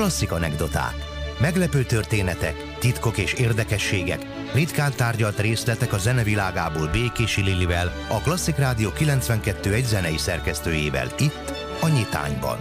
Klasszik anekdoták. Meglepő történetek, titkok és érdekességek, ritkán tárgyalt részletek a zenevilágából Békési Lilivel, a Klasszik Rádió 92 egy zenei szerkesztőjével itt, a Nyitányban.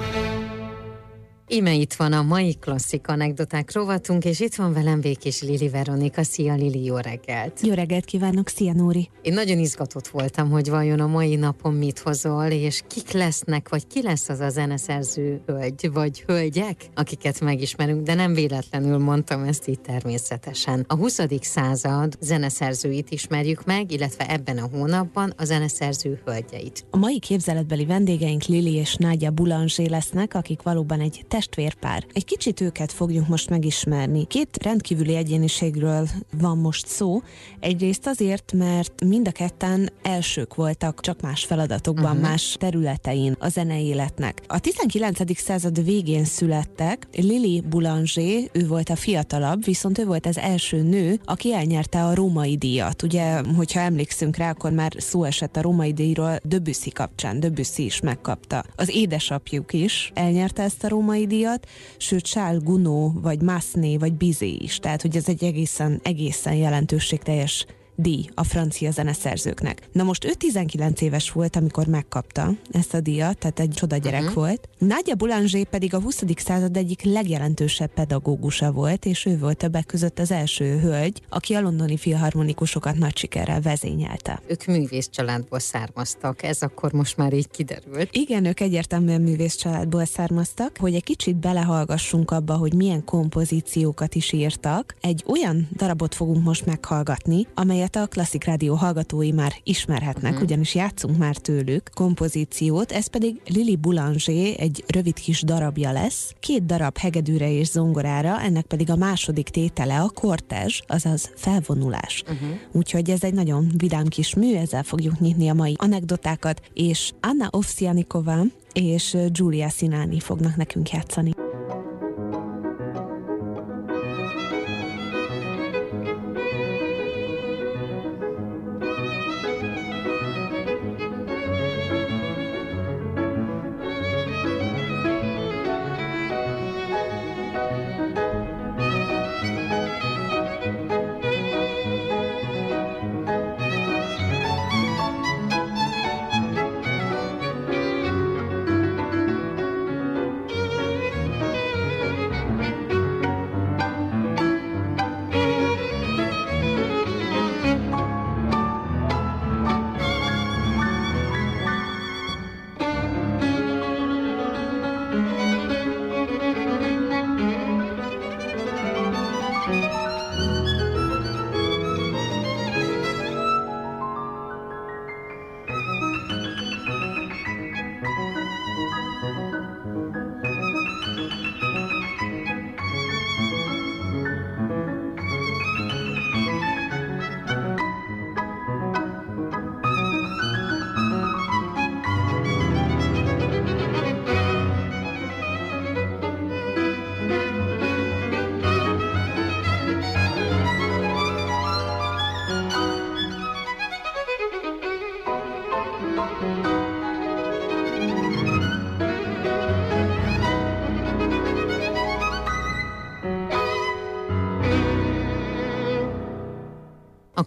Ime itt van a mai klasszik anekdoták rovatunk, és itt van velem Békés Lili Veronika. Szia Lili, jó reggelt! Jó reggelt kívánok, szia Nóri! Én nagyon izgatott voltam, hogy vajon a mai napon mit hozol, és kik lesznek, vagy ki lesz az a zeneszerző hölgy, vagy hölgyek, akiket megismerünk, de nem véletlenül mondtam ezt így természetesen. A 20. század zeneszerzőit ismerjük meg, illetve ebben a hónapban a zeneszerző hölgyeit. A mai képzeletbeli vendégeink Lili és Nágya Boulanger lesznek, akik valóban egy testvérpár. Egy kicsit őket fogjuk most megismerni. Két rendkívüli egyéniségről van most szó. Egyrészt azért, mert mind a ketten elsők voltak, csak más feladatokban, uh-huh. más területein a zenei életnek. A 19. század végén születtek. Lili Boulanger, ő volt a fiatalabb, viszont ő volt az első nő, aki elnyerte a római díjat. Ugye, hogyha emlékszünk rá, akkor már szó esett a római díjról Debussy kapcsán. Debussy is megkapta. Az édesapjuk is elnyerte ezt a római díjat, sőt Charles Gounod, vagy Masné, vagy Bizé is. Tehát, hogy ez egy egészen, egészen jelentőségteljes díj a francia zeneszerzőknek. Na most ő 19 éves volt, amikor megkapta ezt a díjat, tehát egy csoda gyerek uh-huh. volt. Nadia Boulanger pedig a 20. század egyik legjelentősebb pedagógusa volt, és ő volt többek között az első hölgy, aki a londoni filharmonikusokat nagy sikerrel vezényelte. Ők művész családból származtak, ez akkor most már így kiderült. Igen, ők egyértelműen művész családból származtak, hogy egy kicsit belehallgassunk abba, hogy milyen kompozíciókat is írtak. Egy olyan darabot fogunk most meghallgatni, amelyet amelyet a Klasszik Rádió hallgatói már ismerhetnek, uh-huh. ugyanis játszunk már tőlük kompozíciót, ez pedig Lili Boulanger egy rövid kis darabja lesz, két darab hegedűre és zongorára, ennek pedig a második tétele a kortezs, azaz felvonulás. Uh-huh. Úgyhogy ez egy nagyon vidám kis mű, ezzel fogjuk nyitni a mai anekdotákat, és Anna Ovsjanikova és Giulia Sinani fognak nekünk játszani.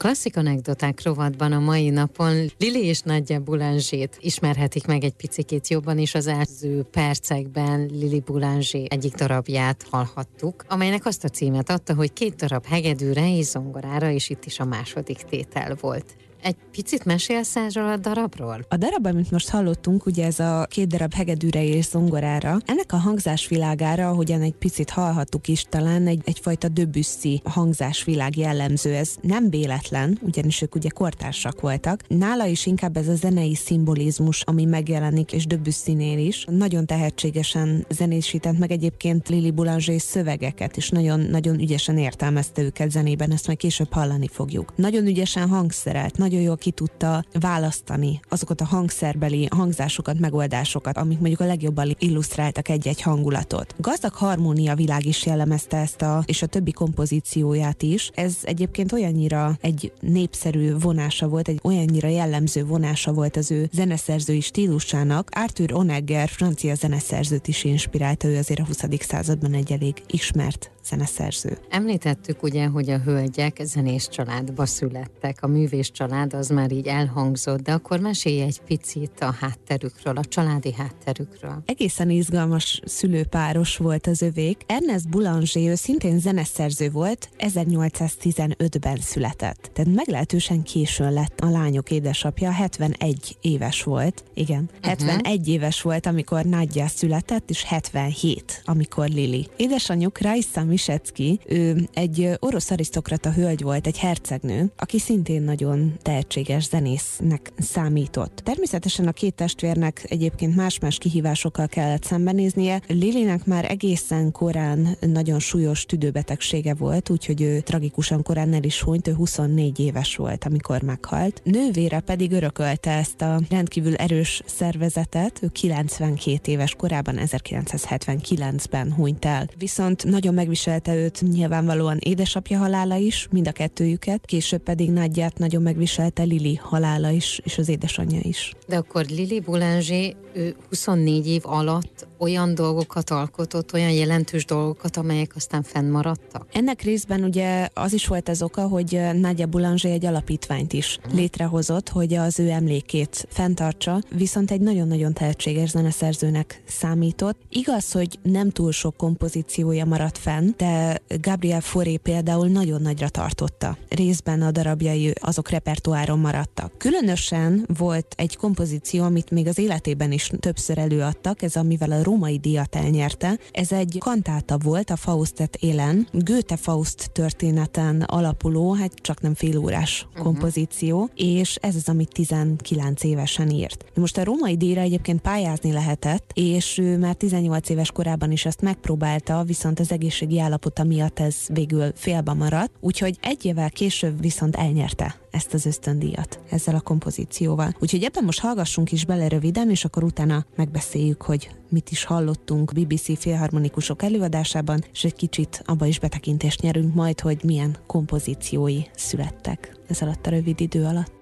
Klasszik anekdoták rovatban a mai napon Lili és Nagyja Boulangét ismerhetik meg egy picikét jobban, és az első percekben Lili Boulanger egyik darabját hallhattuk, amelynek azt a címet adta, hogy két darab hegedűre és zongorára, és itt is a második tétel volt. Egy picit mesélsz erről a darabról? A darab, amit most hallottunk, ugye ez a két darab hegedűre és zongorára, ennek a hangzásvilágára, ahogyan egy picit hallhattuk is, talán egy, egyfajta döbüsszi hangzásvilág jellemző. Ez nem véletlen, ugyanis ők ugye kortársak voltak. Nála is inkább ez a zenei szimbolizmus, ami megjelenik, és Döbüsszinél is. Nagyon tehetségesen zenésített meg egyébként Lili Boulanger szövegeket, és nagyon, nagyon ügyesen értelmezte őket zenében, ezt majd később hallani fogjuk. Nagyon ügyesen hangszerelt, nagyon nagyon jól ki tudta választani azokat a hangszerbeli hangzásokat, megoldásokat, amik mondjuk a legjobban illusztráltak egy-egy hangulatot. Gazdag harmónia világ is jellemezte ezt a, és a többi kompozícióját is. Ez egyébként olyannyira egy népszerű vonása volt, egy olyannyira jellemző vonása volt az ő zeneszerzői stílusának. Arthur Honegger, francia zeneszerzőt is inspirálta, ő azért a 20. században egy elég ismert zeneszerző. Említettük ugye, hogy a hölgyek zenés családba születtek, a művés család az már így elhangzott, de akkor mesélj egy picit a hátterükről, a családi hátterükről. Egészen izgalmas szülőpáros volt az övék. Ernest Boulanger, ő szintén zeneszerző volt, 1815-ben született. Tehát meglehetősen későn lett a lányok édesapja, 71 éves volt. Igen, uh-huh. 71 éves volt, amikor Nadja született, és 77, amikor Lili. Édesanyjuk Raissa Misecki, ő egy orosz arisztokrata hölgy volt, egy hercegnő, aki szintén nagyon tehetséges zenésznek számított. Természetesen a két testvérnek egyébként más-más kihívásokkal kellett szembenéznie. Lilinek már egészen korán nagyon súlyos tüdőbetegsége volt, úgyhogy ő tragikusan korán el is hunyt, ő 24 éves volt, amikor meghalt. Nővére pedig örökölte ezt a rendkívül erős szervezetet, ő 92 éves korában, 1979-ben hunyt el. Viszont nagyon megviselte őt nyilvánvalóan édesapja halála is, mind a kettőjüket, később pedig nagyját nagyon megviselte Lili halála is, és az édesanyja is. De akkor Lili Boulanger, ő 24 év alatt olyan dolgokat alkotott, olyan jelentős dolgokat, amelyek aztán fennmaradtak? Ennek részben ugye az is volt az oka, hogy Nagyja Boulanger egy alapítványt is uh-huh. létrehozott, hogy az ő emlékét fenntartsa, viszont egy nagyon-nagyon tehetséges zeneszerzőnek számított. Igaz, hogy nem túl sok kompozíciója maradt fenn, de Gabriel Fauré például nagyon nagyra tartotta. Részben a darabjai azok repertoáron maradtak. Különösen volt egy kompozíció, amit még az életében is többször előadtak, ez amivel a római díjat elnyerte. Ez egy kantáta volt, a Faustet élen, Goethe Faust történeten alapuló, hát csak nem fél órás uh-huh. kompozíció, és ez az, amit 19 évesen írt. Most a római díjra egyébként pályázni lehetett, és ő már 18 éves korában is ezt megpróbálta, viszont az egészségi állapota miatt ez végül félbe maradt, úgyhogy egy évvel később viszont elnyerte ezt az ösztöndíjat ezzel a kompozícióval. Úgyhogy ebben most hallgassunk is bele röviden, és akkor utána megbeszéljük, hogy mit is hallottunk BBC félharmonikusok előadásában, és egy kicsit abba is betekintést nyerünk majd, hogy milyen kompozíciói születtek ez alatt a rövid idő alatt.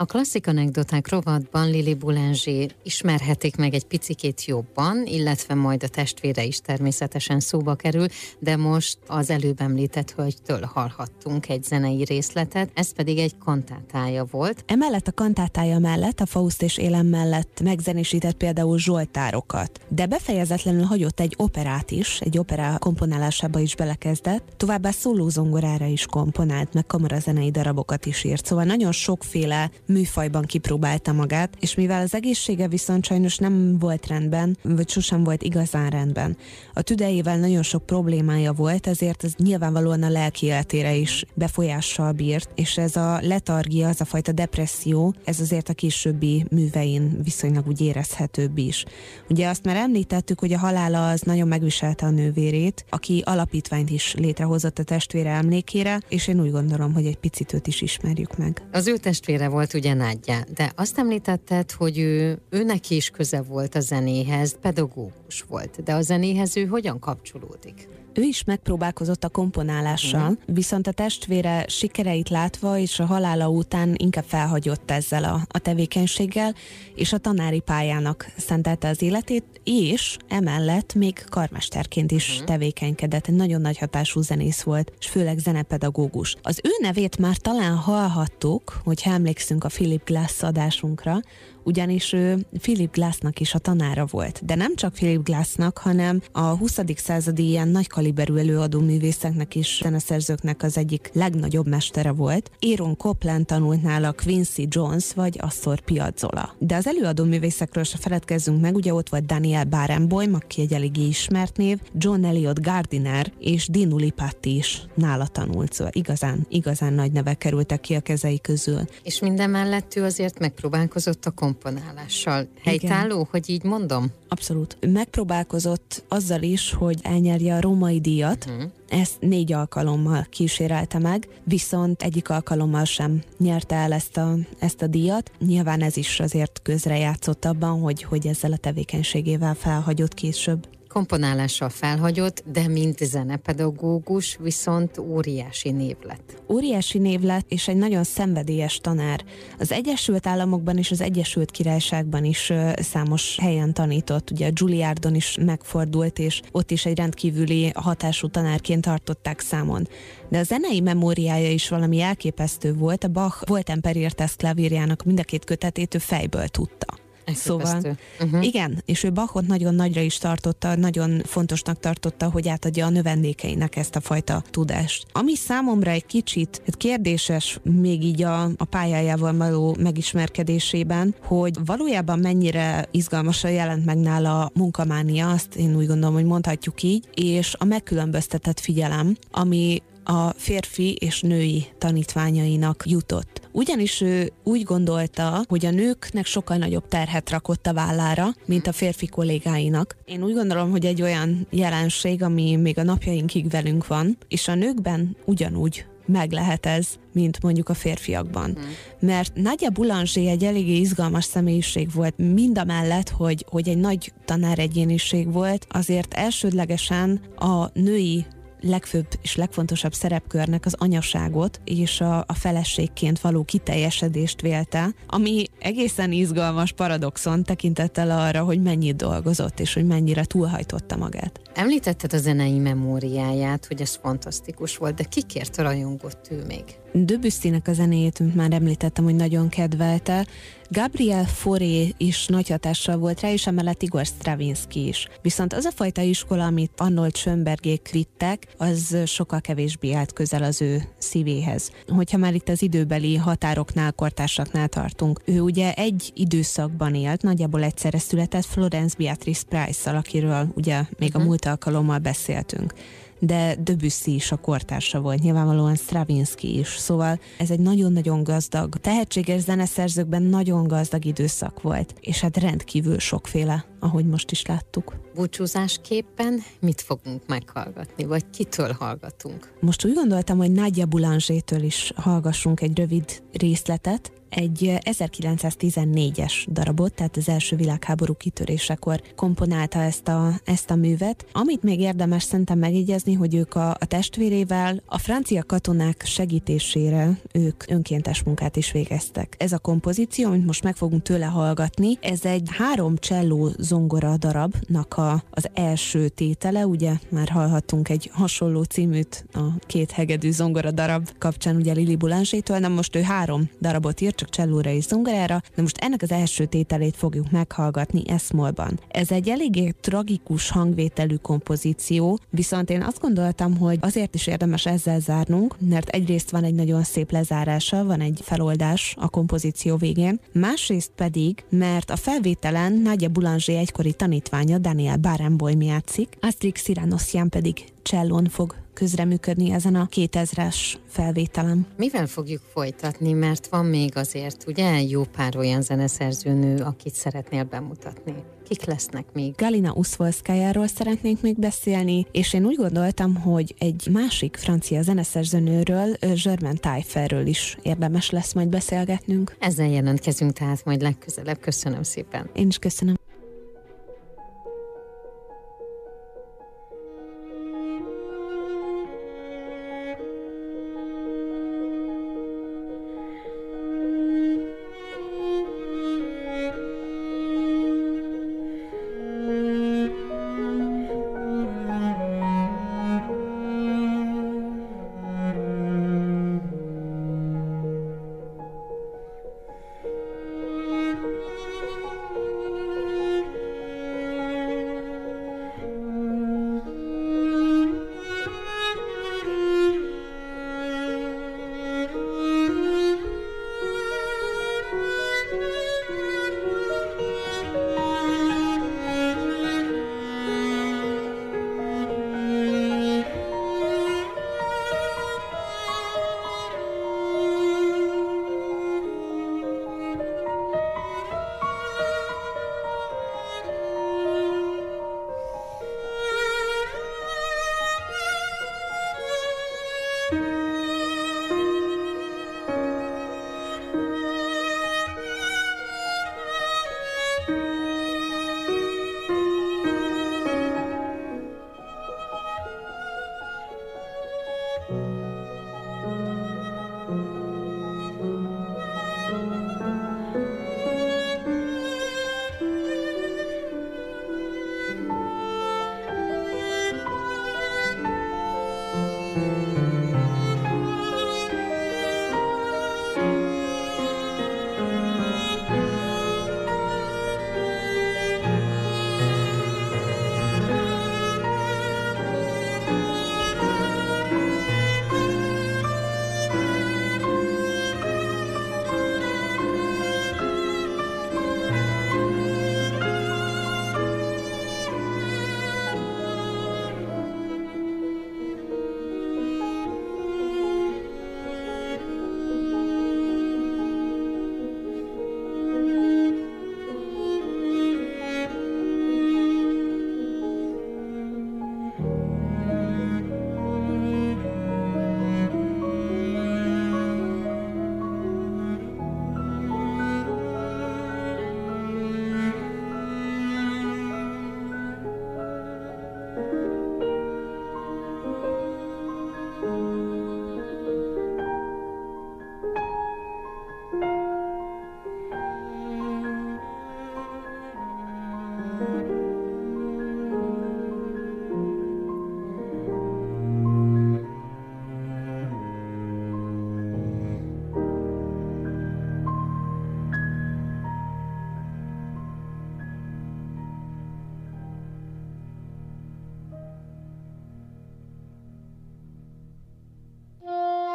A klasszik anekdoták rovatban Lili Boulanger ismerhetik meg egy picikét jobban, illetve majd a testvére is természetesen szóba kerül, de most az előbb említett hölgytől hallhattunk egy zenei részletet, ez pedig egy kantátája volt. Emellett a kantátája mellett, a Faust és Élem mellett megzenésített például Zsoltárokat, de befejezetlenül hagyott egy operát is, egy opera komponálásába is belekezdett, továbbá szólózongorára is komponált, meg kamarazenei darabokat is írt, szóval nagyon sokféle műfajban kipróbálta magát, és mivel az egészsége viszont sajnos nem volt rendben, vagy sosem volt igazán rendben, a tüdejével nagyon sok problémája volt, ezért ez nyilvánvalóan a lelki életére is befolyással bírt, és ez a letargia, az a fajta depresszió, ez azért a későbbi művein viszonylag úgy érezhetőbb is. Ugye azt már említettük, hogy a halála az nagyon megviselte a nővérét, aki alapítványt is létrehozott a testvére emlékére, és én úgy gondolom, hogy egy picit őt is ismerjük meg. Az ő testvére volt ugye Nádja, de azt említetted, hogy ő, őnek is köze volt a zenéhez, pedagógus volt, de a zenéhez ő hogyan kapcsolódik? Ő is megpróbálkozott a komponálással, uh-huh. viszont a testvére sikereit látva és a halála után inkább felhagyott ezzel a, a tevékenységgel, és a tanári pályának szentelte az életét, és emellett még karmesterként is uh-huh. tevékenykedett. Egy nagyon nagy hatású zenész volt, és főleg zenepedagógus. Az ő nevét már talán hallhattuk, hogyha emlékszünk a Philip Glass adásunkra, ugyanis ő Philip Glassnak is a tanára volt. De nem csak Philip Glassnak, hanem a 20. századi ilyen nagy kaliberű előadó művészeknek is, zeneszerzőknek az egyik legnagyobb mestere volt. Aaron Copland tanult nála Quincy Jones vagy Astor Piazzolla. De az előadó művészekről se feledkezzünk meg, ugye ott volt Daniel Barenboim, aki egy eléggé ismert név, John Elliot Gardiner és Dinu Lipatti is nála tanult, szóval igazán, igazán nagy nevek kerültek ki a kezei közül. És minden mellett ő azért megpróbálkozott a komponálással. Helytálló, Igen. hogy így mondom? Abszolút. Megpróbálkozott azzal is, hogy elnyerje a római díjat, uh-huh. ezt négy alkalommal kísérelte meg, viszont egyik alkalommal sem nyerte el ezt a, ezt a díjat. Nyilván ez is azért közrejátszott abban, hogy, hogy ezzel a tevékenységével felhagyott később komponálással felhagyott, de mint zenepedagógus viszont óriási név lett. Óriási név lett, és egy nagyon szenvedélyes tanár. Az Egyesült Államokban és az Egyesült Királyságban is számos helyen tanított. Ugye a Juilliardon is megfordult, és ott is egy rendkívüli hatású tanárként tartották számon. De a zenei memóriája is valami elképesztő volt. A Bach volt Emperiertes klavírjának mind a két kötetét ő fejből tudta. Szóval, uh-huh. igen, és ő Bachot nagyon nagyra is tartotta, nagyon fontosnak tartotta, hogy átadja a növendékeinek ezt a fajta tudást. Ami számomra egy kicsit hát kérdéses még így a, a pályájával való megismerkedésében, hogy valójában mennyire izgalmasan jelent meg nála a munkamánia, azt én úgy gondolom, hogy mondhatjuk így, és a megkülönböztetett figyelem, ami a férfi és női tanítványainak jutott. Ugyanis ő úgy gondolta, hogy a nőknek sokkal nagyobb terhet rakott a vállára, mint a férfi kollégáinak. Én úgy gondolom, hogy egy olyan jelenség, ami még a napjainkig velünk van, és a nőkben ugyanúgy meg lehet ez, mint mondjuk a férfiakban. Hmm. Mert Nagyja Boulanger egy eléggé izgalmas személyiség volt, mind a mellett, hogy, hogy egy nagy tanáregyéniség volt, azért elsődlegesen a női legfőbb és legfontosabb szerepkörnek az anyaságot és a, a feleségként való kiteljesedést vélte, ami egészen izgalmas paradoxon tekintettel arra, hogy mennyit dolgozott és hogy mennyire túlhajtotta magát. Említetted a zenei memóriáját, hogy ez fantasztikus volt, de kikért rajongott ő még? Debussy-nek a zenéjét, mint már említettem, hogy nagyon kedvelte. Gabriel Fauré is nagy hatással volt rá, és emellett Igor Stravinsky is. Viszont az a fajta iskola, amit Arnold Schönbergék vittek, az sokkal kevésbé állt közel az ő szívéhez. Hogyha már itt az időbeli határoknál, kortársaknál tartunk. Ő ugye egy időszakban élt, nagyjából egyszerre született Florence Beatrice Price-szal, akiről ugye még uh-huh. a mhm. múlt alkalommal beszéltünk de Debussy is a kortársa volt, nyilvánvalóan Stravinsky is, szóval ez egy nagyon-nagyon gazdag, tehetséges zeneszerzőkben nagyon gazdag időszak volt, és hát rendkívül sokféle ahogy most is láttuk. Búcsúzásképpen mit fogunk meghallgatni, vagy kitől hallgatunk? Most úgy gondoltam, hogy Nagyja Boulanger-től is hallgassunk egy rövid részletet, egy 1914-es darabot, tehát az első világháború kitörésekor komponálta ezt a, ezt a művet. Amit még érdemes szerintem megjegyezni, hogy ők a, a testvérével a francia katonák segítésére ők önkéntes munkát is végeztek. Ez a kompozíció, amit most meg fogunk tőle hallgatni, ez egy három cselló zongora darabnak a, az első tétele, ugye? Már hallhattunk egy hasonló címűt a két hegedű zongora darab kapcsán, ugye Lili Boulanger-től, nem most ő három darabot írt, csak csellóra és zongorára, de most ennek az első tételét fogjuk meghallgatni Eszmolban. Ez egy eléggé tragikus hangvételű kompozíció, viszont én azt gondoltam, hogy azért is érdemes ezzel zárnunk, mert egyrészt van egy nagyon szép lezárása, van egy feloldás a kompozíció végén, másrészt pedig, mert a felvételen Nagyja Boulanger egykori tanítványa Daniel Barenboim játszik, Astrid Siranossian pedig csellón fog közreműködni ezen a 2000-es felvételem. Mivel fogjuk folytatni, mert van még azért ugye jó pár olyan zeneszerzőnő, akit szeretnél bemutatni. Kik lesznek még? Galina Uszvolszkájáról szeretnénk még beszélni, és én úgy gondoltam, hogy egy másik francia zeneszerzőnőről, Germain Tailleferről is érdemes lesz majd beszélgetnünk. Ezzel jelentkezünk tehát majd legközelebb. Köszönöm szépen. Én is köszönöm.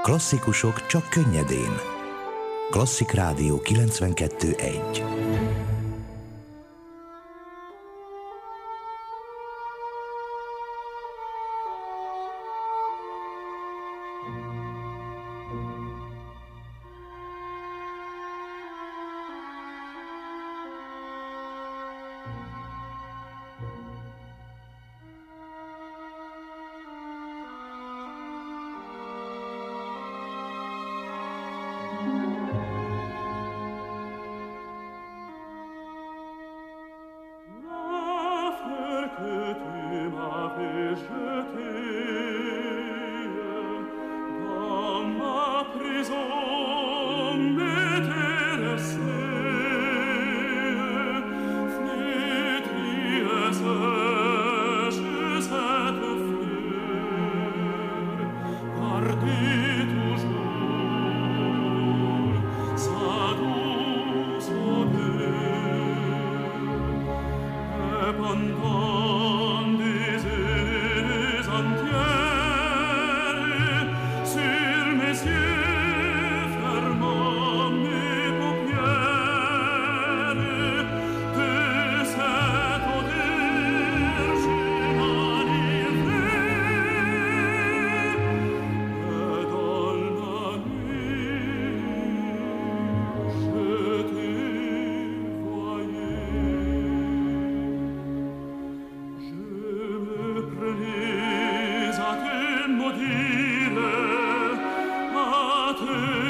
Klasszikusok csak könnyedén. Klasszik Rádió 92.1 te